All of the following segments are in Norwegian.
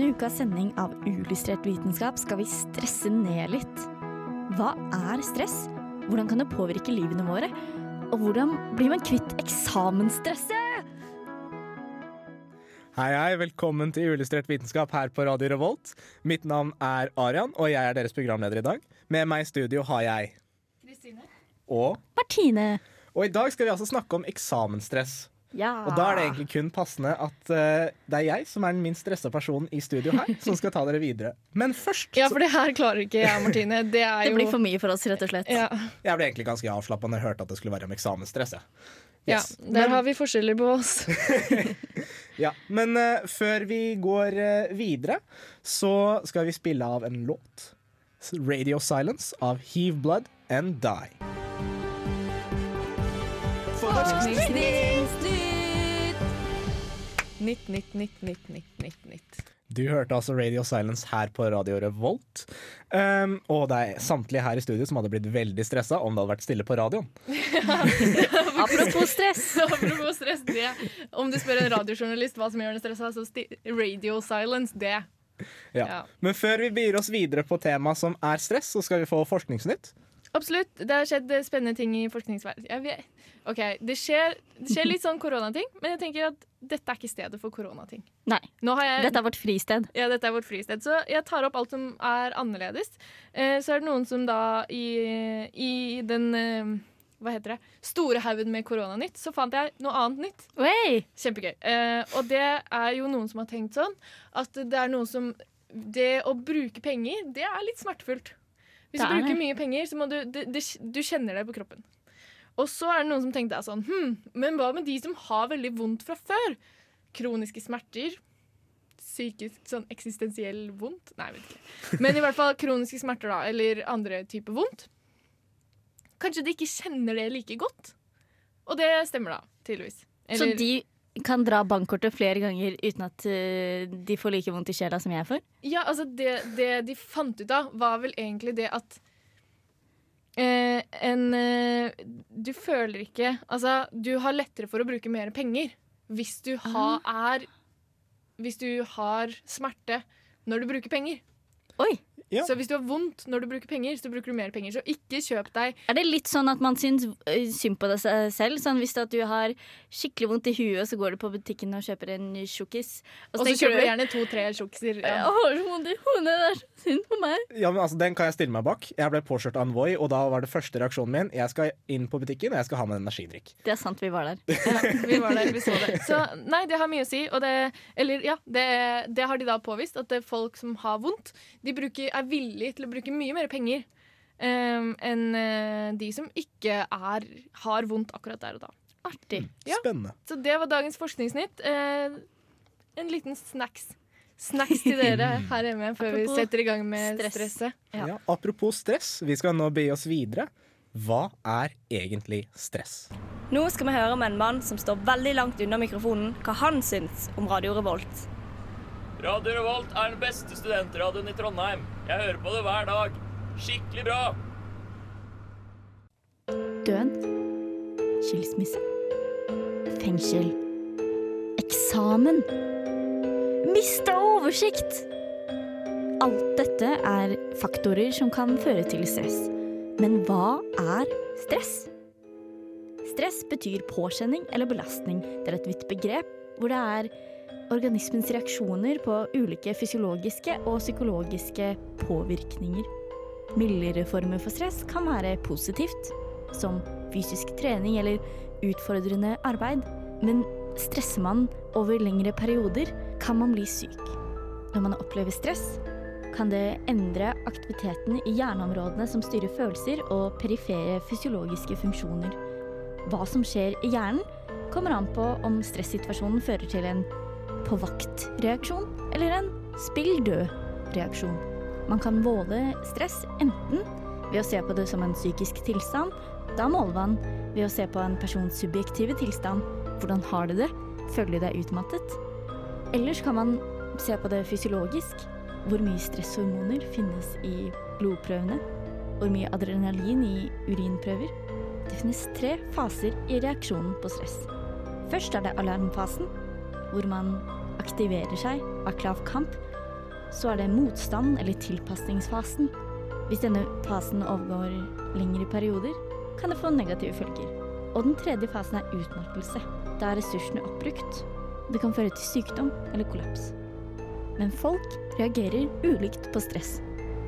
Denne ukas sending av Ulystrert vitenskap skal vi stresse ned litt. Hva er stress? Hvordan kan det påvirke livene våre? Og hvordan blir man kvitt eksamensstresset? Hei, hei, velkommen til uillustrert vitenskap her på Radio Revolt. Mitt navn er Arian, og jeg er deres programleder i dag. Med meg i studio har jeg Kristine. Og Martine. Og i dag skal vi altså snakke om eksamensstress. Ja. Og da er det egentlig kun passende at uh, det er jeg som er den minst stressa personen i studio her, som skal ta dere videre. Men først Ja, for det her klarer ikke jeg, Martine. Det er Det jo blir for mye for oss, rett og slett. ja. Jeg ble egentlig ganske avslappa når jeg hørte at det skulle være om eksamensstress. jeg. ja, Yes. der Men- har vi forskjeller på oss. Ja, Men uh, før vi går uh, videre, så skal vi spille av en låt. Radio Silence av Heave Blood and Die. Nytt, nytt, nytt, nytt, nytt, nytt, nytt. Du hørte altså Radio Silence her på Radio Revolt. Um, og det er samtlige her i studio som hadde blitt veldig stressa om det hadde vært stille på radioen. Apropos stress. Apropos stress, det Om du spør en radiojournalist hva som gjør den stressa, så sti radio silence, det. Ja. Ja. Men før vi begir oss videre på temaet som er stress, så skal vi få forskningsnytt. Absolutt. Det har skjedd spennende ting i forskningsverdenen. Jeg OK, det skjer, det skjer litt sånn koronating, men jeg tenker at dette er ikke stedet for koronating. Nei. Jeg Dette er vårt fristed. Ja, dette er vårt fristed. Så jeg tar opp alt som er annerledes. Eh, så er det noen som da i, i den eh, hva heter det? Store haugen med koronanytt, så fant jeg noe annet nytt. Oi. Kjempegøy. Eh, og det er jo noen som har tenkt sånn at det er noen som Det å bruke penger, det er litt smertefullt. Hvis du er bruker mye penger, så må du det, det, Du kjenner det på kroppen. Og så er det noen som tenkte sånn hm, Men hva med de som har veldig vondt fra før? Kroniske smerter. Psykisk sånn eksistensiell vondt? Nei, jeg vet ikke. Men i hvert fall kroniske smerter, da. Eller andre typer vondt. Kanskje de ikke kjenner det like godt? Og det stemmer, da. Tydeligvis. Så de kan dra bankkortet flere ganger uten at eh, de får like vondt i sjela som jeg får? Ja, altså det, det de fant ut av, var vel egentlig det at eh, en eh, Du føler ikke Altså, du har lettere for å bruke mer penger hvis du ha, er Hvis du har smerte når du bruker penger. Oi! Ja. Så hvis du har vondt når du bruker penger, så bruker du mer penger. Så ikke kjøp deg Er det litt sånn at man syns synd på deg selv? Sånn Hvis du har skikkelig vondt i huet, så går du på butikken og kjøper en tjukkis. Og så tenker kjøper du gjerne to-tre tjukkiser. Jeg Ja. har så vondt i hodet, det er så synd på meg. Ja, men altså, Den kan jeg stille meg bak. Jeg ble påkjørt av en Voi, og da var det første reaksjonen min Jeg skal inn på butikken og jeg skal ha med en energidrikk. Det er sant, vi var der. Ja, vi var der, vi så det. Så nei, det har mye å si. Og det, eller ja, det, det har de da påvist. At det er folk som har vondt, de bruker, er villige til å bruke mye mer penger um, enn eh, de som ikke er, har vondt akkurat der og da. Artig. Ja. Spennende. Så det var dagens forskningsnytt. Uh, en liten snacks. Snacks til dere her hjemme før vi setter i gang med stress. stresset. Ja. Ja, apropos stress, vi skal nå begi oss videre. Hva er egentlig stress? Nå skal vi høre med en mann som står veldig langt unna mikrofonen, hva han syns om Radio Revolt. Radio Revolt er den beste studentradioen i Trondheim. Jeg hører på det hver dag. Skikkelig bra. Død. Skilsmisse. Fengsel. Eksamen. Mista oversikt. Alt dette er faktorer som kan føre til stress. Men hva er stress? Stress betyr påkjenning eller belastning. Det er et vidt begrep hvor det er organismens reaksjoner på ulike fysiologiske og psykologiske påvirkninger. Mildere former for stress kan være positivt, som fysisk trening eller utfordrende arbeid. Men stresser man over lengre perioder, kan man bli syk. Når man opplever stress, kan det endre aktiviteten i hjerneområdene som styrer følelser og perifere fysiologiske funksjoner. Hva som skjer i hjernen, kommer an på om stressituasjonen fører til en på vakt-reaksjon eller en spill død-reaksjon. Man kan måle stress enten ved å se på det som en psykisk tilstand. Da måler man ved å se på en persons subjektive tilstand. Hvordan har du det? Føler du deg utmattet? Ellers kan man se på det fysiologisk. Hvor mye stresshormoner finnes i blodprøvene? Hvor mye adrenalin i urinprøver? Det finnes tre faser i reaksjonen på stress. Først er det alarmfasen, hvor man aktiverer seg klar for kamp. Så er det motstand- eller tilpasningsfasen. Hvis denne fasen overgår lengre perioder, kan det få negative følger. Og den tredje fasen er utmattelse. Da er ressursene oppbrukt. Det kan føre til sykdom eller kollaps. Men folk reagerer ulikt på stress.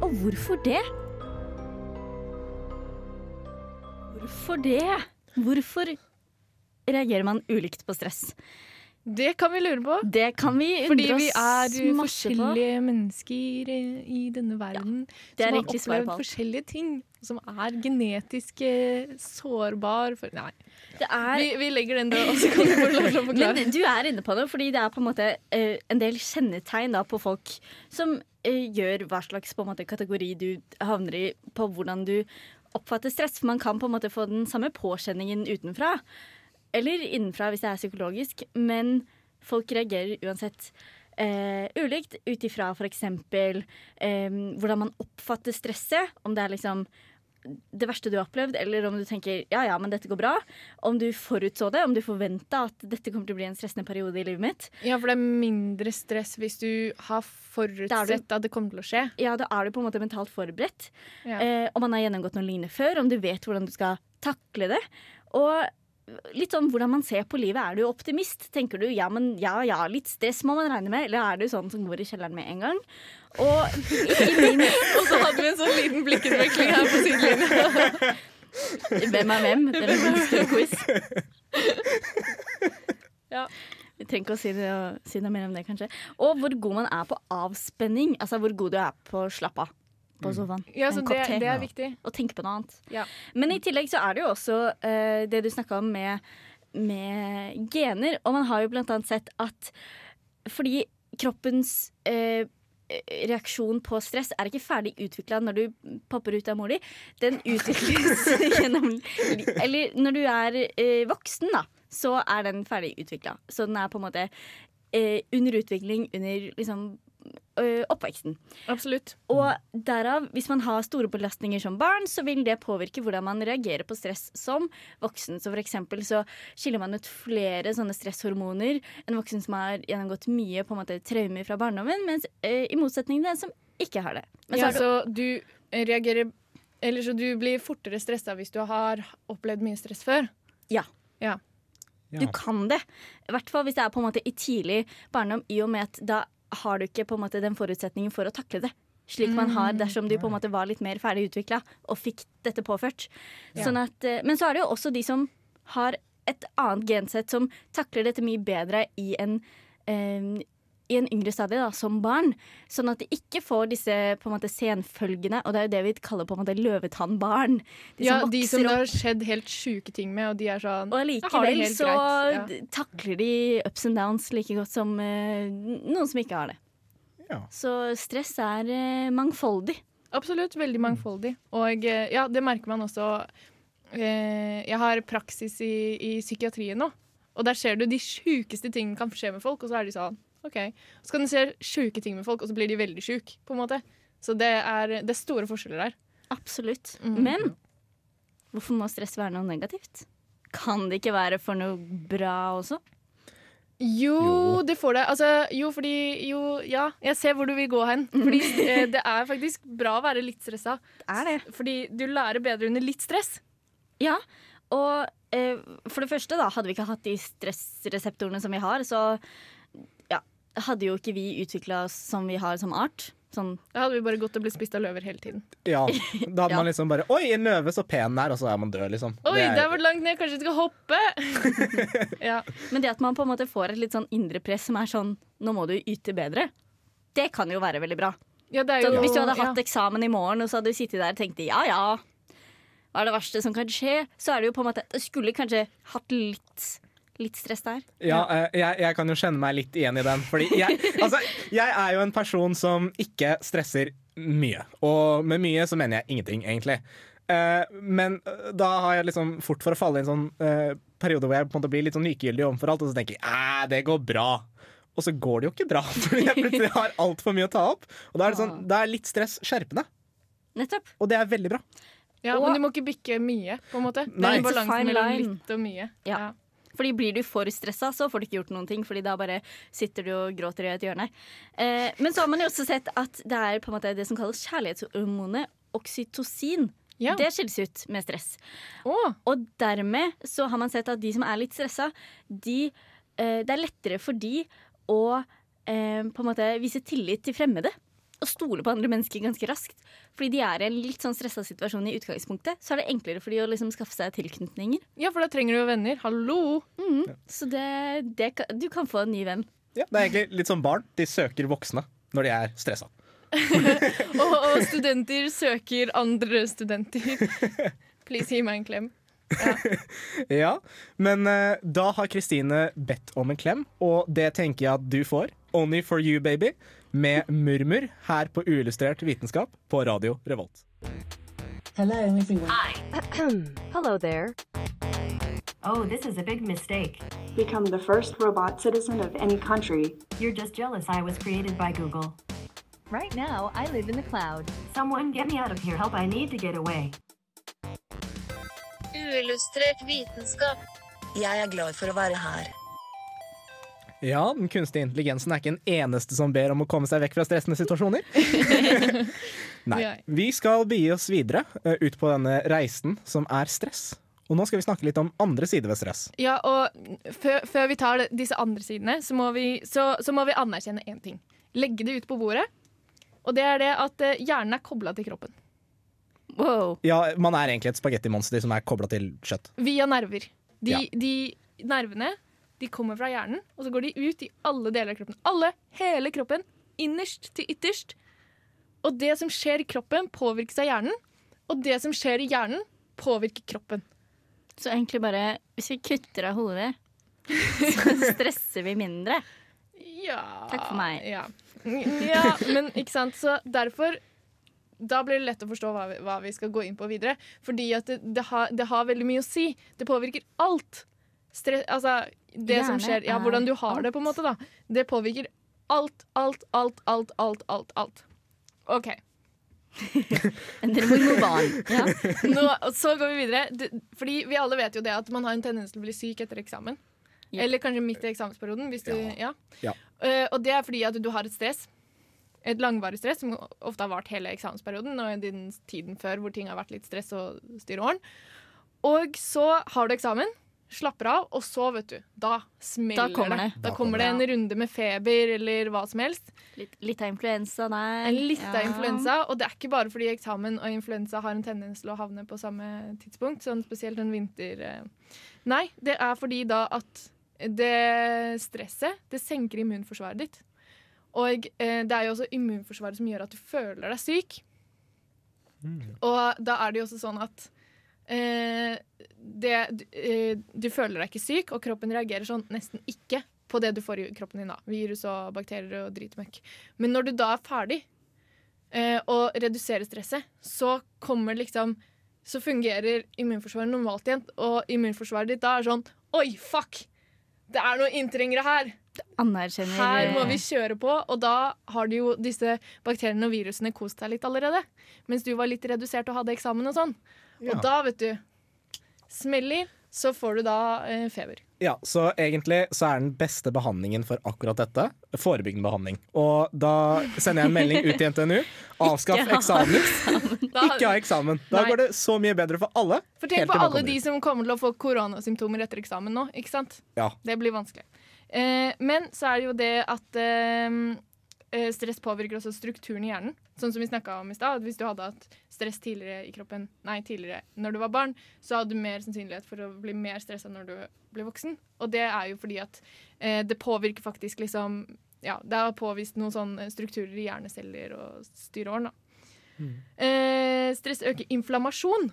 Og hvorfor det? Hvorfor det? Hvorfor reagerer man ulikt på stress? Det kan vi lure på. Det kan vi Fordi vi er forskjellige på. mennesker i denne verden er som har opplevd forskjellige ting. Som er genetisk eh, sårbar for Nei, Det er vi, vi legger den død, og så kan du få lov til å forklare. Men du er inne på det, fordi det er på en måte uh, en del kjennetegn da, på folk som uh, gjør hva slags på en måte, kategori du havner i på hvordan du oppfatter stress. For man kan på en måte få den samme påkjenningen utenfra, eller innenfra hvis det er psykologisk, men folk reagerer uansett. Eh, ulikt ut ifra f.eks. Eh, hvordan man oppfatter stresset. Om det er liksom det verste du har opplevd, eller om du tenker ja, ja, men dette går bra. Om du forutså det, om du forventa at dette kommer til å bli en stressende periode i livet mitt. Ja, for det er mindre stress hvis du har forutsett at det kommer til å skje. Ja, da er du på en måte mentalt forberedt. Ja. Eh, om man har gjennomgått noe lignende før, om du vet hvordan du skal takle det. Og litt sånn hvordan man ser på livet. Er du optimist? Tenker du ja, men ja, ja, litt stress må man regne med? Eller er du sånn som går i kjelleren med en gang? Og ikke minst Og så hadde vi en sånn liten blikkenveksling her på sidelinja. Hvem er hvem? Det er en stor quiz. Ja. Vi trenger ikke å si, det, si noe mer om det, kanskje. Og hvor god man er på avspenning. Altså hvor god du er på å slappe av på sofaen. Ja, så det, det er viktig. Og tenke på noe annet. Ja. Men i tillegg så er det jo også uh, det du snakka om med, med gener. Og man har jo blant annet sett at fordi kroppens uh, reaksjon på stress er ikke ferdig utvikla når du popper ut av mor di. Den utvikles gjennom Eller når du er eh, voksen, da, så er den ferdig utvikla. Så den er på en måte eh, under utvikling under liksom oppveksten. Absolutt. Og derav, hvis man har store belastninger som barn, så vil det påvirke hvordan man reagerer på stress som voksen. Så for eksempel så skiller man ut flere sånne stresshormoner. En voksen som har gjennomgått mye på en måte traumer fra barndommen, mens eh, i motsetning til den som ikke har det. Men så Ja, så du reagerer Eller så du blir fortere stressa hvis du har opplevd mye stress før. Ja. Ja. Du kan det. I hvert fall hvis det er på en måte i tidlig barndom, i og med at da har du ikke på en måte den forutsetningen for å takle det. Slik man har dersom du på en måte var litt mer ferdig utvikla og fikk dette påført. Sånn at, eh, men så er det jo også de som har et annet gensett som takler dette mye bedre i en eh, i en yngre stadie, da, som barn. Sånn at de ikke får disse på en måte senfølgene. Og det er jo det vi kaller på en måte løvetannbarn. De ja, som de som det har skjedd helt sjuke ting med, og de er sånn og likevel så greit, ja. takler de ups and downs like godt som uh, noen som ikke har det. Ja. Så stress er uh, mangfoldig. Absolutt. Veldig mangfoldig. Og eh, ja, det merker man også eh, Jeg har praksis i, i psykiatrien nå, og der ser du de sjukeste tingene kan skje med folk, og så er de sånn OK. Så kan du se sjuke ting med folk, og så blir de veldig sjuke, på en måte. Så det er, det er store forskjeller der. Absolutt. Mm. Men hvorfor må stress være noe negativt? Kan det ikke være for noe bra også? Jo, det får det. Altså, jo, fordi Jo, ja, jeg ser hvor du vil gå hen. Fordi eh, det er faktisk bra å være litt stressa. Er det? Fordi du lærer bedre under litt stress. Ja. Og eh, for det første, da, hadde vi ikke hatt de stressreseptorene som vi har, så hadde jo ikke vi utvikla oss som vi har som art. Sånn Da hadde vi bare gått og blitt spist av løver hele tiden. Ja, Da hadde Ja. man liksom bare Oi, en løve, så pen den er, og så er man død, liksom. Oi, Det er- der var det langt ned, kanskje jeg skal hoppe? ja. Men det at man på en måte får et litt sånn indre press som er sånn Nå må du yte bedre. Det kan jo være veldig bra. ja, det er Så hvis du hadde ja. hatt eksamen i morgen, og så hadde du sittet der og tenkt ja ja, hva er det verste som kan skje? Så er det jo på en måte Du skulle kanskje hatt litt Litt stress der. Ja, eh, jeg, jeg kan jo kjenne meg litt igjen i den. Fordi jeg, altså, jeg er jo en person som ikke stresser mye. Og med mye så mener jeg ingenting, egentlig. Eh, men eh, da har jeg liksom fort for å falle i en sånn eh, periode hvor jeg på en måte blir litt sånn likegyldig overfor alt, og så tenker jeg æh, det går bra. Og så går det jo ikke bra, fordi jeg plutselig har altfor mye å ta opp. Og da er, det sånn, da er litt stress skjerpende, Nettopp. og det er veldig bra. Ja, Og- Men du må ikke bikke mye, på en måte. Det er en balanse mellom litt og mye. Ja. Fordi blir du for stressa, så får du ikke gjort noen ting. Fordi da bare sitter du og gråter i et hjørne. Eh, men så har man jo også sett at det er på en måte det som kalles kjærlighetshormonet oksytocin. Ja. Det skilles ut med stress. Oh. Og dermed så har man sett at de som er litt stressa, de, eh, det er lettere for de å eh, på en måte vise tillit til fremmede. Og stole på andre mennesker ganske raskt. Fordi de er i en litt sånn stressa situasjon i utgangspunktet. Så er det enklere for de å liksom skaffe seg tilknytninger. ja, for da trenger du jo venner. Hallo! Mhm. Så det, det, kan- du kan få en ny venn. Ja, det er egentlig litt som barn. De søker voksne når de er stressa. Og, og studenter søker andre studenter. Please gi meg en klem. Ja, men uh, da har Kristine bedt om en klem, og det tenker jeg at du får. Only for you, baby. Med murmur her på Uillustrert vitenskap på Radio Revolt. Hello, everyone. Hello there. Oh, this is a big mistake. Become the first robot citizen of any country. You're just jealous I was created by Google. Right now, I live in the cloud. Someone get me out of here. Help, I need to get away. Uillustrert vitenskap. Jeg er glad for å være her. Ja, den kunstige intelligensen er ikke den eneste som ber om å komme seg vekk fra stressende situasjoner. Nei. Vi skal begi oss videre eh, ut på denne reisen som er stress. Og nå skal vi snakke litt om andre sider ved stress. Ja, og før, før vi tar disse andre sidene, så må vi, så, så må vi anerkjenne én ting. Legge det ut på bordet. Og det er det at eh, hjernen er kobla til kroppen. Wow. Ja, man er egentlig et spagettimonster som er kobla til kjøtt. Via nerver. De, Ja. de nervene de kommer fra hjernen, og så går de ut i alle deler av kroppen. Alle, hele kroppen. Innerst til ytterst. Og det som skjer i kroppen, påvirkes av hjernen. Og det som skjer i hjernen, påvirker kroppen. Så egentlig bare Hvis vi kutter av hodet, så stresser vi mindre. Ja Takk for meg. Ja. ja, men ikke sant. Så derfor da blir det lett å forstå hva vi, hva vi skal gå inn på videre. Fordi at det, det, har, det har veldig mye å si. Det påvirker alt. Stre altså, det som skjer, ja, hvordan du har det, på en måte. da Det påvirker alt, alt, alt, alt, alt, alt. alt. OK. Dere må. Ja. Nå, så går vi videre. Det, fordi vi alle vet jo det at man har en tendens til å bli syk etter eksamen. Ja. Eller kanskje midt i eksamensperioden. Hvis du, ja. Ja. Uh, og det er fordi at du har et stress. Et langvarig stress som ofte har vart hele eksamensperioden og i den tiden før hvor ting har vært litt stress og styr og. Og så har du eksamen, slapper av, og så, vet du, da smeller Da det. det. Da kommer det en runde med feber eller hva som helst. Litt, litt av influensa nei. En litt av influensa, og det er ikke bare fordi eksamen og influensa har en tendens til å havne på samme tidspunkt, sånn spesielt en vinter... eh. Nei, det er fordi da at det stresset, det senker immunforsvaret ditt. Og eh, det er jo også immunforsvaret som gjør at du føler deg syk. Og da er det jo også sånn at eh, det, du, eh, du føler deg ikke syk, og kroppen reagerer sånn nesten ikke på det du får i kroppen din. da Virus og bakterier og dritmøkk. Men når du da er ferdig eh, og reduserer stresset, så kommer liksom Så fungerer immunforsvaret normalt igjen, og immunforsvaret ditt da er sånn Oi, fuck! Det er noen inntrengere her! Anerkjenner Her må vi kjøre på, og da har de jo disse bakteriene og virusene kost seg litt allerede. Mens du var litt redusert og hadde eksamen og sånn. Ja. Og da, vet du Smeller, så får du da eh, feber. Ja, Så egentlig så er den beste behandlingen for akkurat dette forebyggende behandling. Og da sender jeg en melding ut til NTNU. Avskaff eksamen. Ikke ha eksamen. Da Nei. går det så mye bedre for alle. for tenk på alle de ut. som kommer til å få koronasymptomer etter eksamen nå. Ikke sant? Ja. Det blir vanskelig. Eh, men så er det jo det at eh, eh, stress påvirker også strukturen i hjernen. Sånn som vi om i sted, at Hvis du hadde hatt stress tidligere i kroppen Nei, tidligere når du var barn, så hadde du mer sannsynlighet for å bli mer stressa når du ble voksen. Og det er jo fordi at eh, det påvirker faktisk liksom Ja, det er påvist noen sånne strukturer i hjerneceller og styr og orden. Eh, stress øker inflammasjon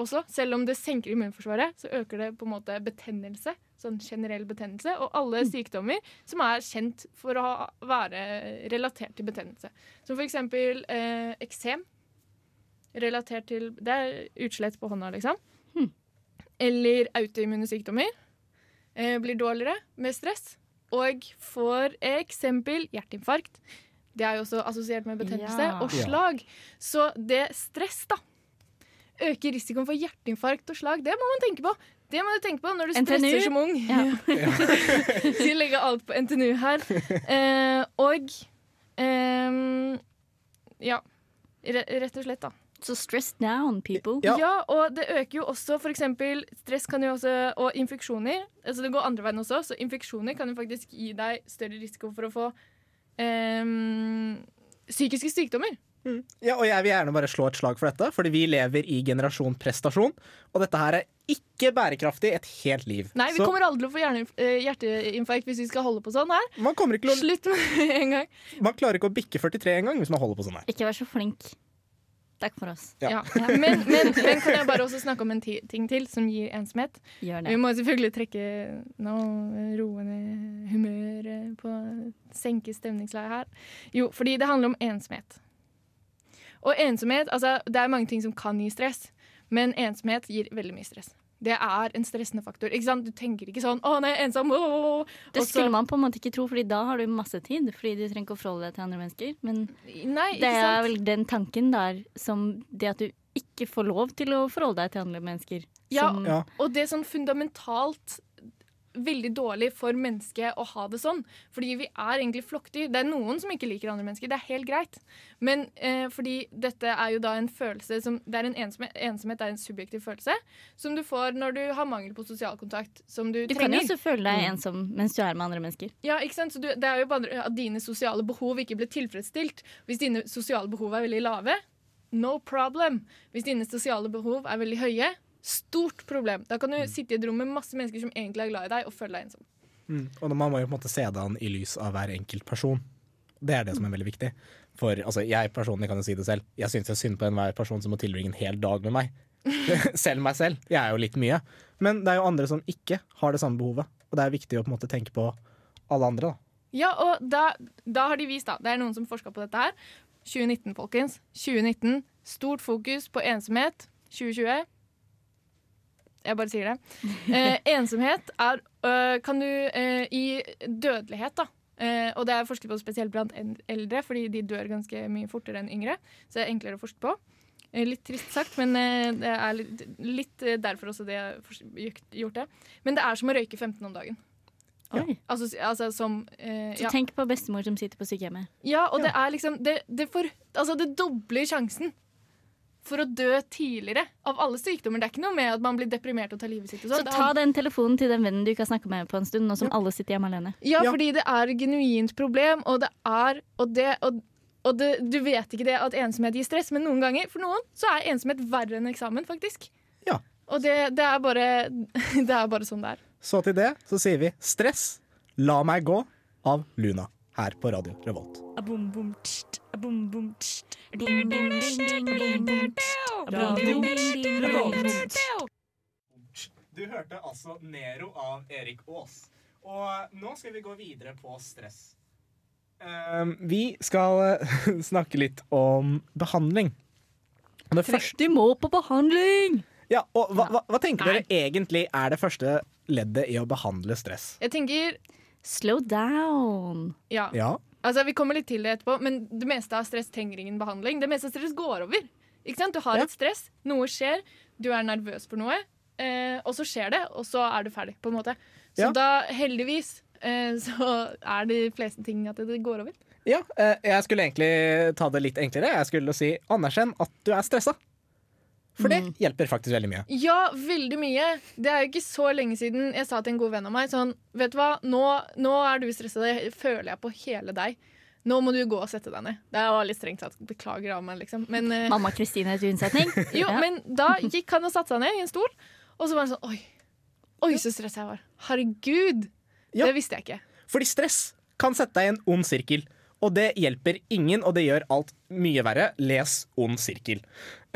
også. Selv om det senker immunforsvaret, så øker det på en måte betennelse sånn generell betennelse, og alle sykdommer som er kjent for å ha, være relatert til betennelse. Som for eksempel eh, eksem. Relatert til Det er utslett på hånda, liksom. Eller autoimmune sykdommer. Eh, blir dårligere med stress. Og for eksempel hjerteinfarkt. Det er jo også assosiert med betennelse. Ja. Og slag. Så det stress, da, øker risikoen for hjerteinfarkt og slag. Det må man tenke på. Det må du tenke på når du NTNU. stresser som ung. Ja. Skal legger alt på NTNU her. Eh, og eh, Ja. Re rett og slett, da. Så stress down, people. Ja. og det øker jo også for eksempel stress kan jo også, og infeksjoner. Altså det går andre veien også, så infeksjoner kan jo faktisk gi deg større risiko for å få eh, psykiske sykdommer. Ja, og jeg vil gjerne bare slå et slag for dette, fordi vi lever i generasjon prestasjon. Og dette her er ikke bærekraftig et helt liv. Nei, vi Så kommer aldri til å få hjerne, eh, hjerteinfarkt hvis vi skal holde på sånn her. man, kommer ikke til å, Slutt med det en gang. man klarer ikke å bikke 43 engang hvis man holder på sånn her. Ikke vær så flink. Takk for oss. Ja. Ja. Men, men, men kan jeg bare også snakke om en ting til som gir ensomhet? Gjør Vi må selvfølgelig trekke noe roende humør humøret på senke stemningsleiet her. Jo, fordi det handler om ensomhet. Og ensomhet, altså det er mange ting som kan gi stress, men ensomhet gir veldig mye stress. Det er en stressende faktor. Ikke sant? Du tenker ikke sånn 'Å, nei, ensom'. er ensom'. åh». Det skulle man på en måte ikke tro, Fordi da har du masse tid. Fordi du trenger ikke å forholde deg til andre mennesker. Men Nei, det er vel den tanken der som det at du ikke får lov til å forholde deg til andre mennesker. Ja, Som, Ja. Og det sånn fundamentalt veldig dårlig for mennesket å ha det sånn. Fordi vi er egentlig flokkdyr. Det er noen som ikke liker andre mennesker. Det er helt greit. Men eh, fordi dette er jo da en følelse som Det er en ensomhet, ensomhet er en subjektiv følelse som du får når du har mangel på sosial kontakt. Som du, Du kan jo trenger. også føle deg ensom mens du er med andre mennesker. Ja, ikke sant? Så du, det er jo bare at dine sosiale behov ikke blir tilfredsstilt. Hvis dine sosiale behov er veldig lave, no problem. Hvis dine sosiale behov er veldig høye, stort problem. Da kan du sitte i et rom med masse mennesker som egentlig er glad i deg, og føle deg ensom. Mm. Og man må jo på en måte se det an i lys av hver enkelt person. Det er det som er veldig viktig. For altså, jeg personlig kan jo si det selv. Jeg syns er synd på enhver person som må tilbringe en hel dag med meg. selv meg selv. Jeg er jo litt mye. Men det er jo andre som ikke har det samme behovet. Og det er viktig å på en måte tenke på alle andre. da. Ja, og da, da har de vist, da. Det er noen som forska på dette her. 2019, folkens. 2019. Stort fokus på ensomhet. 2020. Jeg bare sier det. Eh, ensomhet er øh, Kan du øh, I dødelighet, da. Eh, og det er forsket på spesielt blant eldre, fordi de dør ganske mye fortere enn yngre. Så det er enklere å forske på. Eh, litt trist sagt, men eh, det er litt, litt derfor også det jeg har gjort det. Men det er som å røyke 15 om dagen. Ja. Altså, altså som eh, Så ja. tenk på bestemor som sitter på sykehjemmet. Ja, og det er liksom Det, det, for, altså det dobler sjansen for å dø tidligere av alle sykdommer. Det er ikke noe med at man blir deprimert og tar livet sitt. Og Så sånn. ta den telefonen til den vennen du ikke har snakka med på en stund, nå som Ja. alle sitter hjemme alene. ja, Ja. fordi det er et genuint problem, og det er Og, det, og, og det, du vet ikke det at ensomhet gir stress, men noen ganger, for noen, så er ensomhet verre enn eksamen, faktisk. Ja. Og det, det, er bare, det er bare sånn det er. Så til det så sier vi 'Stress, la meg gå' av Luna her på Radio Revolt. Du hørte altså Nero av Erik Aas. Og nå skal vi gå videre på stress. Um, vi skal eh, snakke litt om behandling. Det første, Du må på behandling! ja, og hva, hva, hva tenker dere egentlig er det første leddet i å behandle stress? Jeg tenker Slow down. Ja. Ja, Altså, Vi kommer litt til det etterpå, men det meste av stress trenger ingen behandling. Det meste av stress går over. Ikke sant? Du har Ja. et stress, noe skjer, du er nervøs for noe, eh, og så skjer det, og så er du ferdig. på en måte. Så Ja. da, heldigvis, eh, så er de fleste ting at det går over. Ja, eh, jeg skulle egentlig ta det litt enklere. Jeg skulle si anerkjenn at du er stressa. For det hjelper faktisk veldig mye. Ja, veldig mye. Det er jo ikke så lenge siden jeg sa til en god venn av meg sånn Vet du hva, nå, nå er du stressa, det føler jeg på hele deg. Nå må du gå og sette deg ned. Det var litt strengt sagt. Beklager av meg, liksom. Men, uh, Mamma Kristine til unnsetning. jo, Ja. men da gikk han og satte seg ned i en stol, og så var han sånn Oi, oi så stressa jeg var. Herregud. Ja. Det visste jeg ikke. Fordi stress kan sette deg i en ond sirkel. Og det hjelper ingen, og det gjør alt mye verre. Les ond sirkel.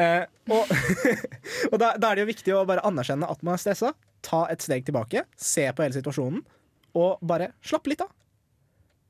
Eh, og og da, da er det jo viktig å bare anerkjenne at man er stressa, ta et steg tilbake, se på hele situasjonen, og bare slappe litt av.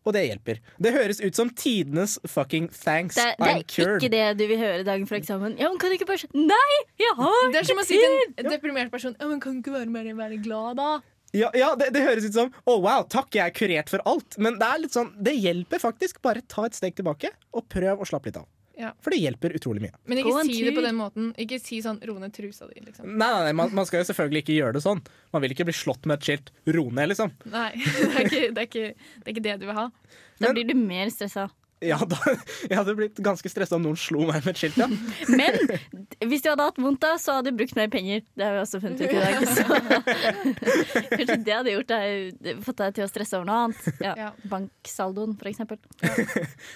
Og det hjelper. Det høres ut som tidenes fucking thanks. Det, det I'm er cured. ikke det du vil høre dagen før eksamen. Ja, men kan du ikke bare Nei, jeg har ikke tid! Det er som å si til en deprimert person Ja, men kan du ikke være, mer, være glad, da? Ja, ja det, det høres ut som Å, wow, takk, jeg er kurert for alt. Men det er litt sånn, det hjelper faktisk. Bare ta et steg tilbake, og prøv å slappe litt av. Ja. For det hjelper utrolig mye. Men ikke si det på den måten. Ikke si sånn 'ro ned trusa di', liksom. Nei, nei, nei man, man skal jo selvfølgelig ikke gjøre det sånn. Man vil ikke bli slått med et skilt 'ro ned', liksom. Nei, det er ikke det, er ikke, det, er ikke det du vil ha. Da Men- blir du mer stressa. Ja, da, jeg hadde blitt ganske stressa om noen slo meg med et skilt. Ja. Men hvis du hadde hatt vondt da, så hadde du brukt mer penger. Det har vi også funnet ut i dag. Så. Kanskje det hadde gjort deg, fått deg til å stresse over noe annet. Ja. Ja. Banksaldoen, for eksempel.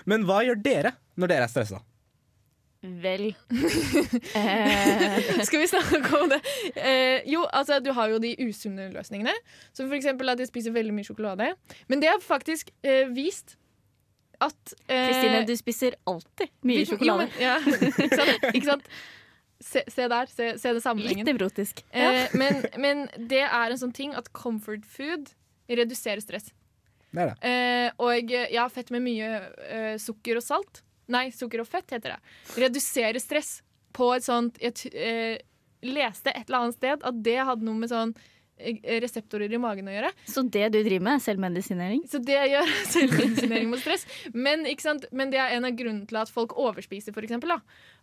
Men hva gjør dere når dere er stressa? Vel eh, Skal vi snakke om det? Eh, jo, altså du har jo de usunne løsningene. Som for eksempel at jeg spiser veldig mye sjokolade. Men det har faktisk eh, vist at eh, Kristine, du spiser alltid mye jo, sjokolade. men- ja, ikke sant? Ikke sant? Se, se der. Se, se det Litt sammenhengen. nevrotisk. Ja. Eh, men, men det er en sånn ting at comfort food reduserer stress. Det er det. Eh, og ja, fett med mye eh, sukker og salt. Nei, sukker og fett heter det. Reduserer stress på et sånt Jeg eh, leste et eller annet sted at det hadde noe med sånn eh, reseptorer i magen å gjøre. Så det du driver med, er selvmedisinering? Så det gjør selvmedisinering mot stress. Men? Men det er en av grunnene til at folk overspiser, for eksempel. Da.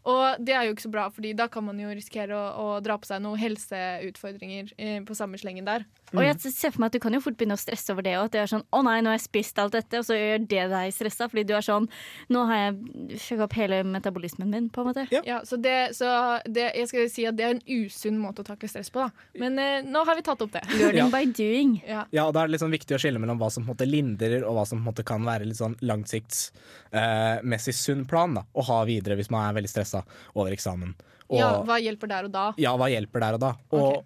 Og det er jo ikke så bra, Fordi da kan man jo risikere å, å dra på seg noen helseutfordringer eh, på samme slengen der. Og jeg ser for meg at Du kan jo fort begynne å stresse over det. Og at det er sånn, å nei, nå har jeg spist alt dette Og så gjør det deg stressa. Fordi du er sånn Nå har jeg fucka opp hele metabolismen min. på en måte Ja, så det, så det, jeg skal si at det er en usunn måte å takle stress på. Da. Men eh, nå har vi tatt opp det. Learning Ja. by doing. Ja. Ja, og Da er det sånn viktig å skille mellom hva som på en måte lindrer, og hva som på en måte kan være litt sånn langsiktsmessig sunn plan da, å ha videre hvis man er veldig stressa over eksamen. Og ja, hva hjelper der og da? ja, hva hjelper der og da? Og okay.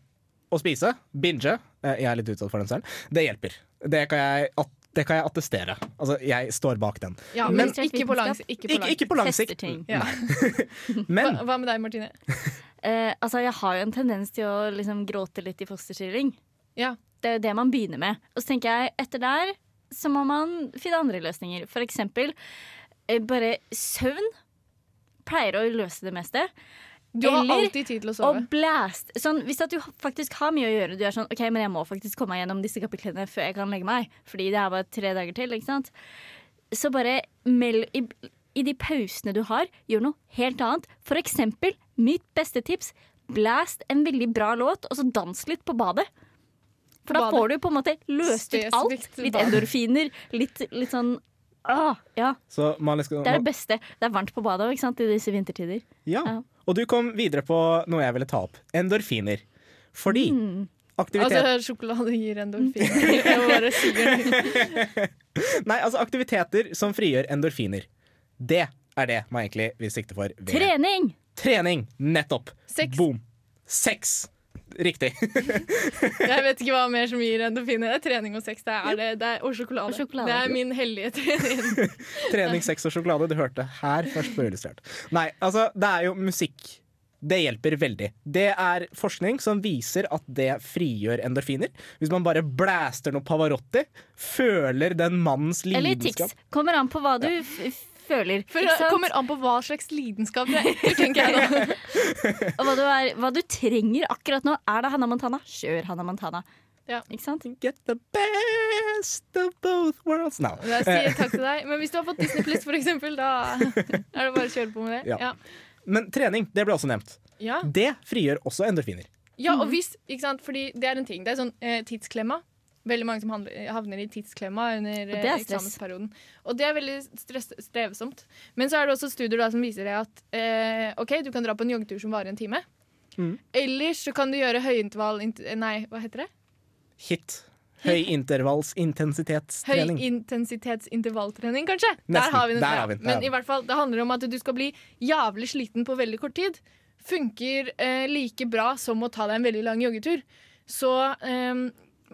å spise, binge, eh, jeg er litt utsatt for den selv, det hjelper. Det kan jeg, at, det kan jeg attestere. Altså, jeg står bak den. Ja, Men- men ikke på lang, ikke på lang ikke på lang Tester sikt. ting. Ja. Men Hva, hva med deg, Martine? uh, altså, jeg har jo en tendens til å liksom gråte litt i fosterstilling. Ja. Det er jo det man begynner med. Og så tenker jeg, etter der så må man finne andre løsninger. For eksempel eh, bare søvn pleier å løse det meste. Du har Eller alltid tid til å Og sove. blast. Sånn, hvis at du faktisk har mye å gjøre, du er sånn OK, men jeg må faktisk komme meg gjennom disse kapitlene før jeg kan legge meg, fordi det er bare tre dager til, ikke sant. Så bare meld i, i de pausene du har, gjør noe helt annet. For eksempel, mitt beste tips, blast en veldig bra låt, og så dans litt på badet. For da får du på en måte løst ut alt. Litt endorfiner, litt, litt sånn Ah, ja, så man liksom, Det er det beste. Det er varmt på badet òg, i disse vintertider. ja. Ja. Og du kom videre på noe jeg ville ta opp. Endorfiner. Fordi Mm. aktivitet Altså, sjokolade gir endorfiner. Bare. Nei, altså aktiviteter som frigjør endorfiner. Det er det man egentlig vil sikte for. ved Trening! Trening! Nettopp! Sex. Boom. Sex! Riktig. Jeg vet ikke hva mer som gir endorfiner. Det er trening og sex. Det er det, det er, og, sjokolade. Og sjokolade. Det er min hellige trening. Trening, sex og sjokolade. Du hørte her først på Illustrert. Nei, altså, det er jo musikk. Det hjelper veldig. Det er forskning som viser at det frigjør endorfiner. Hvis man bare blaster noe Pavarotti, føler den mannens lidenskap Eller tics. Kommer an på hva du f føler. For ikke det kommer an på hva slags lidenskap det er, tenker jeg nå. Og hva du, er, hva du trenger akkurat nå. Er det Hannah Montana? Kjør Hannah Montana. Ja. Ikke sant? Get the best of both worlds now. Jeg sier takk til deg. Men hvis du har fått Disney Pluss, for eksempel, da er det bare å kjøre på med det. Ja. Ja. Men trening, det ble også nevnt. Ja. Det frigjør også endorfiner. Ja, og hvis, ikke sant, fordi det er en ting. Det er sånn eh, tidsklemma. Veldig mange som handler, havner i tidsklemma under Og eh, er eksamensperioden. Og det er veldig stress, strevsomt. Men så er det også studier da, som viser deg at eh, OK, du kan dra på en joggetur som varer en time. Mm. Ellers så kan du gjøre høyintervall Nei, hva heter det? Hit. Høyintervallsintensitetstrening. Høyintensitetsintervalltrening, kanskje? Nesten. Der har vi den. Der har vi den, Men i hvert fall, det handler om at du skal bli jævlig sliten på veldig kort tid. Funker eh, like bra som å ta deg en veldig lang joggetur. Så eh,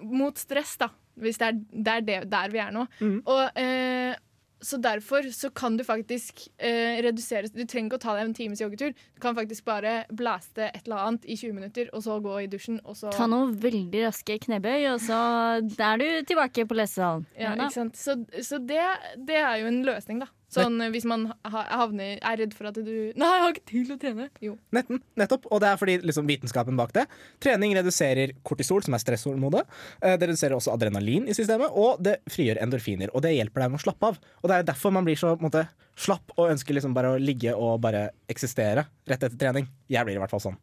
mot stress, da. Hvis det er, det er det, der vi er nå. Mm. Og eh, så derfor så kan du faktisk eh, redusere Du trenger ikke å ta deg en times joggetur. Du kan faktisk bare blaste et eller annet i 20 minutter, og så gå i dusjen, og så Ta noen veldig raske knebøy, og så er du tilbake på lesesalen. Ja, ja, ikke sant? Så, så det, det er jo en løsning, da. Sånn hvis man havner, er redd for at du Nei, jeg har ikke tid til å trene. Jo. Netten, nettopp, og det er fordi liksom, vitenskapen bak det. Trening reduserer kortisol, som er stresshormonet. Eh, Det reduserer også adrenalin i systemet, og det frigjør endorfiner. Og det hjelper deg med å slappe av. Og det er derfor man blir så på en måte, slapp og ønsker liksom bare å ligge og bare eksistere rett etter trening. Jeg blir i hvert fall sånn.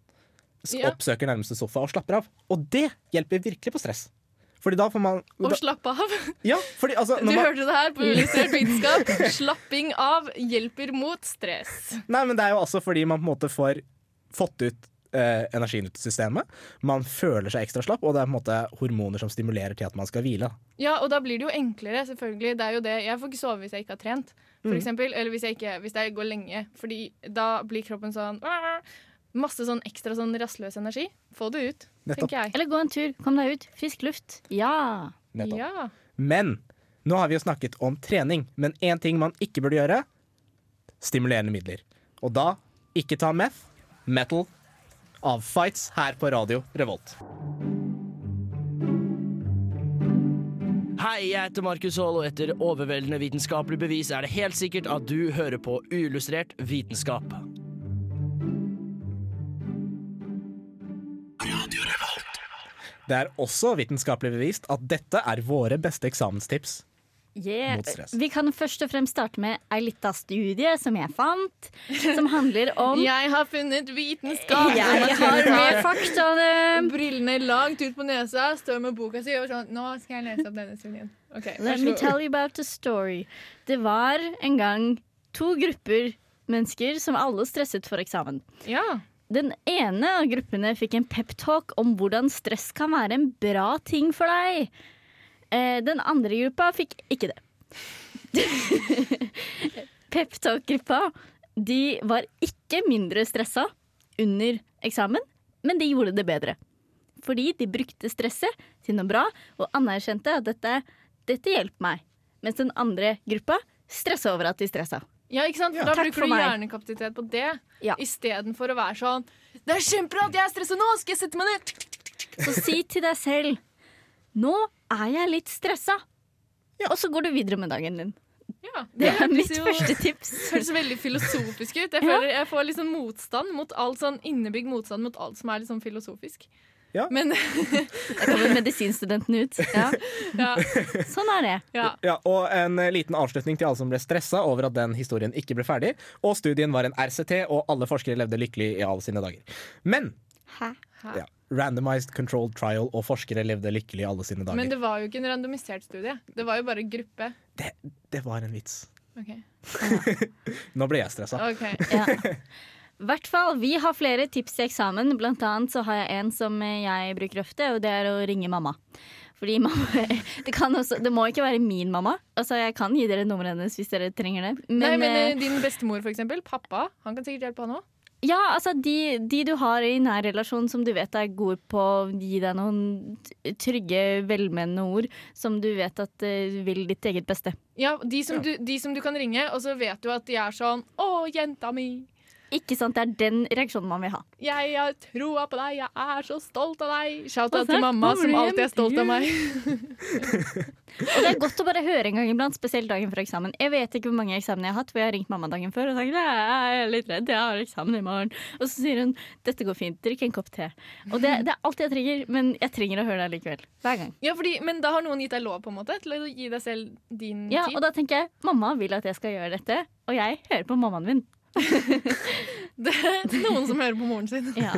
Oppsøker nærmeste sofa og slapper av. Og det hjelper virkelig på stress. Fordi da får man Og slappe av. Ja, fordi altså Du man, hørte det her på Uillustrert vitenskap. Slapping av hjelper mot stress. Nei, men det er jo også fordi man på en måte får fått ut eh, energien ut i systemet. Man føler seg ekstra slapp, og det er på en måte hormoner som stimulerer til at man skal hvile. Ja, og da blir det jo enklere, selvfølgelig. Det er jo det. Jeg får ikke sove hvis jeg ikke har trent, for Mm. eksempel. Eller hvis jeg, ikke, hvis jeg går lenge. Fordi da blir kroppen sånn Masse sånn ekstra sånn rastløs energi. Få det ut, Nettopp. tenker jeg. Eller gå en tur. Kom deg ut. Frisk luft. Ja. Nettopp. Ja. Men nå har vi jo snakket om trening, men én ting man ikke burde gjøre stimulerende midler. Og da ikke ta meth, metal, av Fights her på radio Revolt. Hei, jeg heter Markus Haall, og etter overveldende vitenskapelig bevis er det helt sikkert at du hører på uillustrert vitenskap. Det er også vitenskapelig bevist at dette er våre beste eksamenstips. Yeah. Vi kan først og fremst starte med ei lita studie som jeg fant, som handler om Jeg har funnet vitenskap! Jeg har med faktaene. Brillene langt ut på nesa, står med boka si og sånn Nå skal jeg lese opp denne studien. Okay, Let me tell you about the story. Det var en gang to grupper mennesker som alle stresset for eksamen. Ja. Den ene av gruppene fikk en peptalk om hvordan stress kan være en bra ting for deg. Eh, Den andre gruppa fikk ikke det. Peptalk-gruppa de var ikke mindre stressa under eksamen, men de gjorde det bedre. Fordi de brukte stresset til noe bra og anerkjente at dette, dette hjelper meg. Mens den andre gruppa stressa over at de stressa. Ja, ikke sant? Ja. Da Takk bruker du hjernekapasitet på det, Ja. istedenfor å være sånn Det er kjempebra at jeg er stressa nå! Skal jeg sette meg ned? Så si til deg selv Nå er jeg litt stressa. Og så går du videre med dagen din. Ja, Det er mitt jo- første tips. Det høres veldig filosofisk ut. Jeg, Ja. føler, jeg får sånn motstand mot alt sånn innebygd motstand mot alt som er sånn filosofisk. Ja. Men Der kommer medisinstudenten ut. Ja. ja. Sånn er det. ja. Ja, og en eh, liten avslutning til alle som ble stressa over at den historien ikke ble ferdig. Og studien var en RCT, og alle forskere levde lykkelig i alle sine dager. Men Hæ? ja, randomized controlled trial, og forskere levde lykkelig i alle sine dager. Men det var jo ikke en randomisert studie. Det var jo bare gruppe. Det var en vits. Okay. Nå ble jeg stressa. Ok. Ja. hvert fall, Vi har flere tips til eksamen. Blant annet så har jeg en som jeg bruker ofte, og det er å ringe mamma. Fordi mamma, det, kan også, det må ikke være min mamma. Altså, Jeg kan gi dere nummeret hennes hvis dere trenger det. Nei, men eh, eh, Din bestemor, for eksempel. Pappa. Han kan sikkert hjelpe, han òg. Ja, altså de, de du har i nær relasjon som du vet er gode på å gi deg noen trygge, velmenende ord som du vet at uh, vil ditt eget beste. Ja, de som, Du, de som du kan ringe, og så vet du at de er sånn 'Å, jenta mi'. Ikke sant, Det er den reaksjonen man vil ha. Jeg har troa på deg, jeg er så stolt av deg. Shout-out til mamma, som alltid er stolt av meg. Og det er godt å bare høre en gang iblant, spesielt dagen før eksamen. Jeg vet ikke hvor mange eksamener jeg har hatt hvor jeg har ringt mamma dagen før og sagt jeg er litt redd, jeg har eksamen i morgen. Og så sier hun dette går fint, drikk en kopp te. Og det, det er alt jeg trenger, men jeg trenger å høre deg likevel. Hver gang. Ja, fordi, Men da har noen gitt deg lov på en måte til å gi deg selv din Ja, tid? Og da tenker jeg mamma vil at jeg skal gjøre dette, og jeg hører på mammaen min. Det er noen som hører på moren sin. Ja.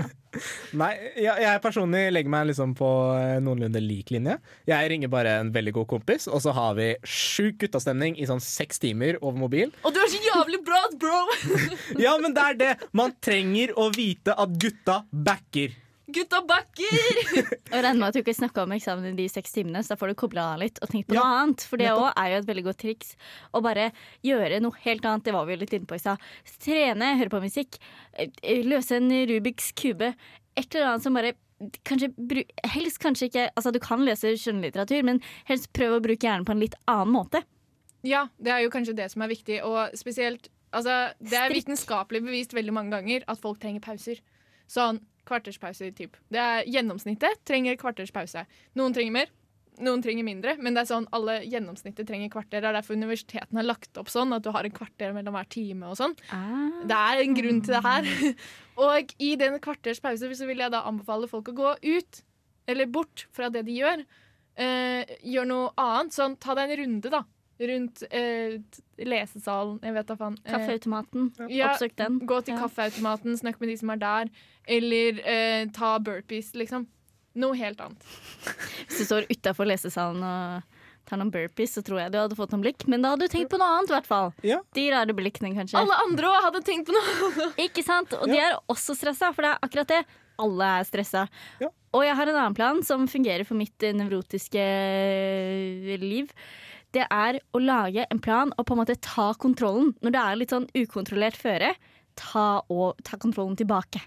Nei, jeg, jeg personlig legger meg liksom på eh, noenlunde lik linje. Jeg ringer bare en veldig god kompis, og så har vi sjuk guttastemning i sånn seks timer over mobil. Og du er så jævlig bra, bro! Ja, men det er det! Man trenger å vite at gutta backer. Gutta bakker! Og regner med at du ikke snakka om eksamen i de seks timene, så da får du kobla av litt og tenkt på Ja, noe annet. For det òg er jo et veldig godt triks. Å bare gjøre noe helt annet. Det var vi jo litt inne på i stad. Trene, høre på musikk, eh, løse en Rubiks kube. Et eller annet som bare Kanskje, helst kanskje ikke Altså, du kan lese skjønnlitteratur, men helst prøv å bruke hjernen på en litt annen måte. Ja, det er jo kanskje det som er viktig. Og spesielt altså, Det er vitenskapelig bevist veldig mange ganger at folk trenger pauser. Sånn kvarterspauser, typ. Det er Gjennomsnittet trenger kvarterspause. Noen trenger mer, noen trenger mindre. Men det er sånn alle gjennomsnittet trenger kvarter. Det er derfor universitetene har lagt opp sånn at du har en kvarter mellom hver time. og sånn. Ah. Det er en grunn til det her. Og i den kvarters pause så vil jeg da anbefale folk å gå ut, eller bort fra det de gjør. Eh, gjør noe annet. Sånn, ta deg en runde, da. Rundt eh, lesesalen. Jeg vet da faen. Eh, Kaffeautomaten. ja, Oppsøk den. Gå til Ja. kaffeautomaten, snakk med de som er der. Eller eh, ta burpees, liksom. Noe helt annet. Hvis du står utafor lesesalen og tar noen burpees, så tror jeg du hadde fått noen blikk. Men da hadde du tenkt på noe annet, i hvert fall. Ja. De rare blikkene, kanskje. Alle andre òg hadde tenkt på noe! Ikke sant? Og de er også stressa, for det er akkurat det. Alle er stressa. Ja. Og jeg har en annen plan som fungerer for mitt eh, nevrotiske eh, liv. Det er å lage en plan og på en måte ta kontrollen. Når det er litt sånn ukontrollert føre, ta, og, ta kontrollen tilbake.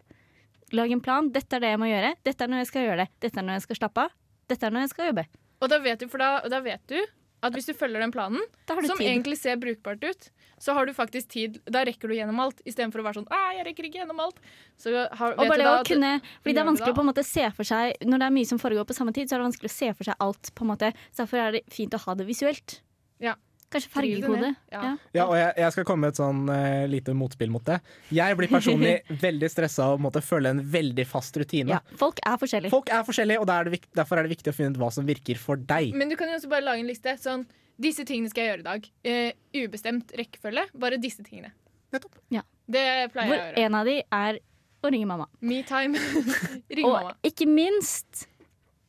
Lag en plan. Dette er det jeg må gjøre. Dette er når jeg skal gjøre det. Dette er når jeg skal slappe av. Dette er når jeg skal jobbe. Og da vet du, for da, da vet du at hvis du følger den planen, som tid. egentlig ser brukbart ut, så har du faktisk tid. Da rekker du gjennom alt, istedenfor å være sånn «Æ, jeg rekker ikke gjennom alt. Så har, Og bare det å kunne Fordi det er vanskelig å på en måte se for seg Når det er mye som foregår på samme tid, så er det vanskelig å se for seg alt. på en måte Så Derfor er det fint å ha det visuelt. Ja. Kanskje fargekode. Ja. Ja. Og jeg, jeg skal komme med et sånn uh, lite motspill mot det. Jeg blir personlig veldig stressa og måtte følge en veldig fast rutine. Ja, Folk er forskjellige. Folk er forskjellige, og er det vik- derfor er det viktig å finne ut hva som virker for deg. Men du kan jo også bare lage en liste. Sånn, disse tingene skal jeg gjøre i dag. Uh, ubestemt rekkefølge. Bare disse tingene. Nettopp. Ja. Det pleier Hvor jeg å gjøre. Hvor en av de er å ringe mamma. Metime. Ring Og mamma. ikke minst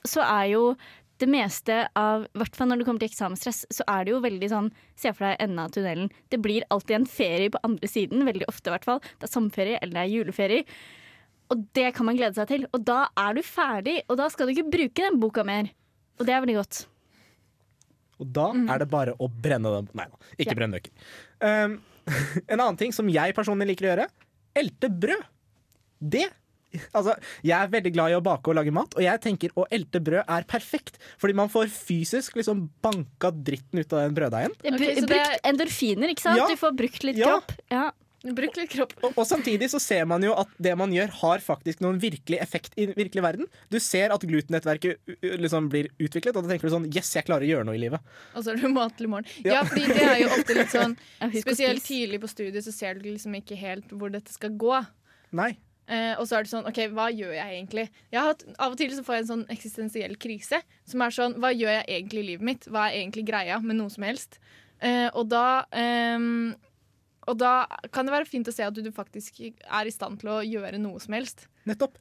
så er jo det meste av hvert fall når det kommer til eksamensstress, så er det jo veldig sånn Se for deg enden av tunnelen. Det blir alltid en ferie på andre siden, veldig ofte i hvert fall. Det er sommerferie eller det er juleferie. Og det kan man glede seg til. Og da er du ferdig, og da skal du ikke bruke den boka mer. Og det er veldig godt. Og da er det bare å brenne den Nei da, ikke Ja. brenne bøker. Um, en annen ting som jeg personlig liker å gjøre, elte brød. Det Altså, Jeg er veldig glad i å bake og lage mat, og jeg tenker å elte brød er perfekt. Fordi man får fysisk liksom banka dritten ut av den brøddeigen. Det er Ok, bru- så det brukt endorfiner, ikke sant? Ja. Du får brukt litt Ja. kropp. Ja. Bruk litt kropp. Og, og samtidig så ser man jo at det man gjør, har faktisk noen virkelig effekt i virkelig verden. Du ser at glutennettverket liksom blir utviklet, og da tenker du sånn Yes, jeg klarer å gjøre noe i livet. Og så er du mat til i morgen. Ja. Ja, fordi det er jo ofte litt sånn Spesielt tidlig på studiet så ser du liksom ikke helt hvor dette skal gå. Nei. Eh, og så er det sånn, ok, hva gjør jeg egentlig? Jeg har hatt, av og til så får jeg en sånn eksistensiell krise. Som er sånn, hva gjør jeg egentlig i livet mitt? Hva er egentlig greia med noe som helst? Eh, og da ehm, Og da kan det være fint å se at du, faktisk er i stand til å gjøre noe som helst. Nettopp.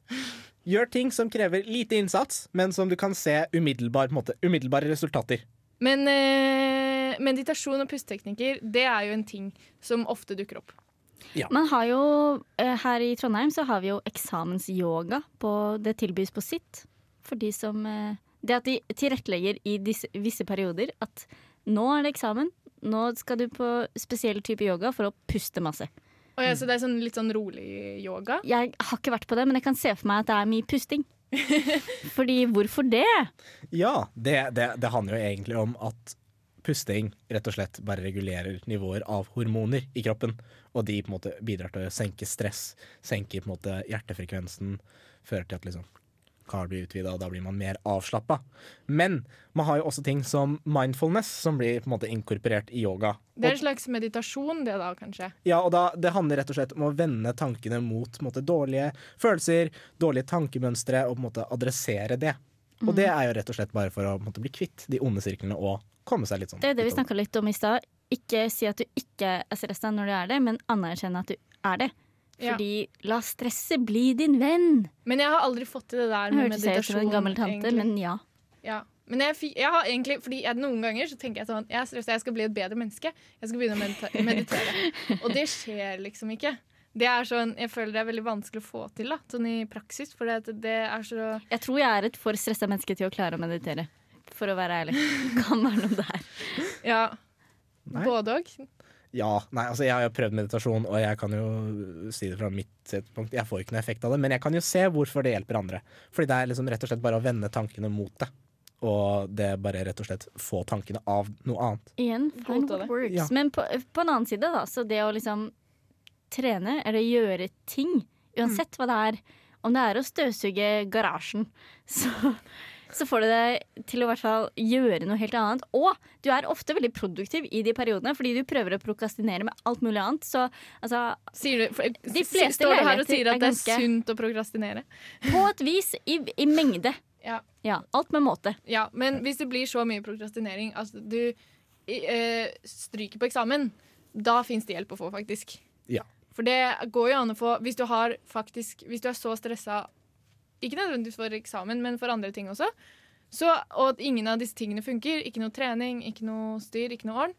Gjør ting som krever lite innsats, men som du kan se umiddelbar, måte, umiddelbare resultater. Men eh, meditasjon og pusteteknikker, det er jo en ting som ofte dukker opp. Man har jo, eh, Her i Trondheim så har vi jo eksamensyoga. På, det tilbys på sitt. For de som eh, Det at de tilrettelegger i disse, visse perioder at nå er det eksamen. Nå skal du på spesiell type yoga for å puste masse. Oh, ja, så det er sånn litt sånn rolig yoga. Jeg har ikke vært på det, men jeg kan se for meg at det er mye pusting. Fordi hvorfor det? Ja, det, det, det handler jo egentlig om at pusting rett og slett bare regulerer nivåer av hormoner i kroppen. Og de på en måte bidrar til å senke stress, senke på en måte hjertefrekvensen, fører til at liksom kar blir utvida, og da blir man mer avslappa. Men man har jo også ting som mindfulness, som blir på en måte inkorporert i yoga. Det er en slags meditasjon, det da, kanskje. ja, og da, det handler rett og slett om å vende tankene mot måte, dårlige følelser, dårlige tankemønstre, og på en måte adressere det. Og det er jo rett og slett bare for å måte, bli kvitt de onde sirklene og komme seg litt sånn Det er det vi snakka litt om i stad. Ikke si at du ikke er stressa når du er det, men anerkjenne at du er det. Ja. Fordi la stresset bli din venn. Men jeg har aldri fått til det der med hørtes jeg ut som meditasjon. en gammel tante, egentlig. men ja. Ja. Men jeg, jeg har egentlig, fordi jeg, noen ganger så tenker jeg sånn Jeg er stressa, jeg skal bli et bedre menneske. Jeg skal begynne å medita meditere. Og det skjer liksom ikke. Det er sånn, Jeg føler det er veldig vanskelig å få til da, sånn i praksis. For det, det er så Jeg tror jeg er et for stressa menneske til å klare å meditere. For å være ærlig. Kan være noe der. Ja. Nei. Både òg. Ja, nei, altså Jeg har jo prøvd meditasjon, og jeg kan jo si det fra mitt punkt. Jeg får ikke noe effekt av det, men jeg kan jo se hvorfor det hjelper andre. Fordi det er liksom rett og slett bare å vende tankene mot det. og det er bare rett og slett få tankene av noe annet. Igjen, find what works. Ja. Men på, på en annen side, da, så det å liksom trene eller gjøre ting, uansett hva det er, om det er å støvsuge garasjen, så, så får du det til å i hvert fall gjøre noe helt annet. Og du er ofte veldig produktiv i de periodene, fordi du prøver å prokrastinere med alt mulig annet. Så altså Sier du, for, De fleste står du her og sier er at det er sunt å prokrastinere? På et vis, i, i mengde. Ja. Ja, alt med måte. Ja, men hvis det blir så mye prokrastinering at du øh, stryker på eksamen, da fins det hjelp å få, faktisk. Ja. For det går jo an å få Hvis du har faktisk Hvis du er så stressa, ikke nødvendigvis for eksamen, men for andre ting også, så, og at ingen av disse tingene funker, ikke noe trening, ikke noe styr, ikke noe ordn,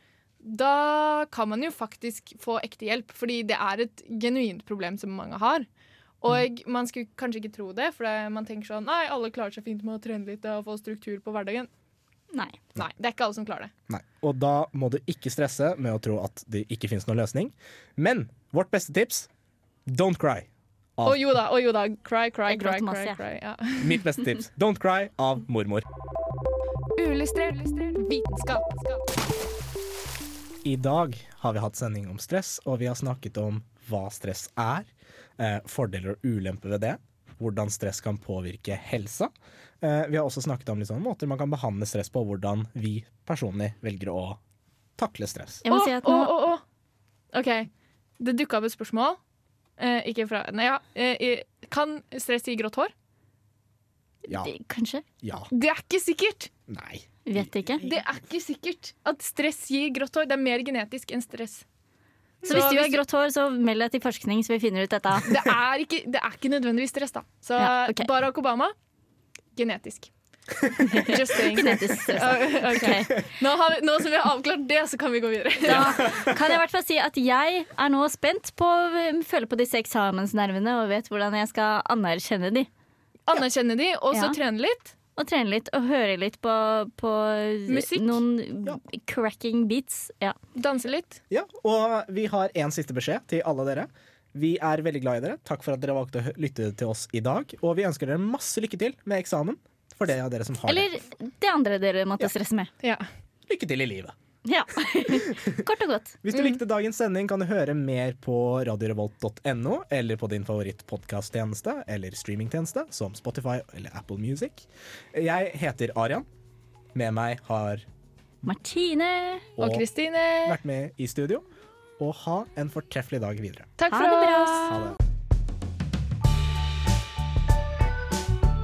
da kan man jo faktisk få ekte hjelp, fordi det er et genuint problem som mange har. Og man skulle kanskje ikke tro det, for man tenker sånn Nei, alle klarer seg fint med å trene litt og få struktur på hverdagen. Nei. Nei, det er ikke alle som klarer det. Nei. Og da må du ikke stresse med å tro at det ikke finnes noen løsning. Men vårt beste tips don't cry. Å oh, jo da, å jo da. Cry, cry, Jeg cry, cry, masse, cry, cry. Ja. mitt beste tips don't cry av mormor. Uillustrert vitenskap. I dag har vi hatt sending om stress, og vi har snakket om hva stress er, eh, fordeler og ulemper ved det, hvordan stress kan påvirke helsa. Eh, vi har også snakket om liksom, måter man kan behandle stress på, og hvordan vi personlig velger å takle stress. Jeg må si at nå Oh. OK. Det dukka opp et spørsmål. Eh, ikke fra Nei, ja. Eh, kan stress gi grått hår? Ja. det- Kanskje? Ja. Det er ikke sikkert! Nei. Vet ikke. Det er ikke sikkert at stress gir grått hår. Det er mer genetisk enn stress. Så hvis du har grått hår, så meld deg til forskning, så vi finner ut dette. Det er ikke, det er ikke nødvendigvis stress, da. Så Ja, okay. Barack Obama genetisk. Just saying. Genetisk. Uh, nå, har vi, nå som vi har avklart det, så kan vi gå videre. Da kan jeg i hvert fall si at jeg er nå spent på å føle på disse eksamensnervene og vet hvordan jeg skal anerkjenne de. Anerkjenne de, og så Ja. trene litt. Og trene litt og høre litt på, på Musikk. noen cracking beats. Ja. Danse litt. Ja, og vi har en siste beskjed til alle dere. Vi er veldig glad i dere. Takk for at dere valgte å lytte til oss i dag. Og vi ønsker dere masse lykke til med eksamen. For det av dere som har Eller det andre dere måtte stresse med. Ja. Lykke til i livet. Ja. Kort og godt. Hvis du likte dagens sending, kan du høre mer på radiorevolt.no eller på din favoritt-podkasttjeneste eller streamingtjeneste som Spotify eller Apple Music. Jeg heter Arian. Med meg har Martine. Og Kristine. vært med i studio. Og ha en fortreffelig dag videre. Takk Ha for det bra. oss. Ha det.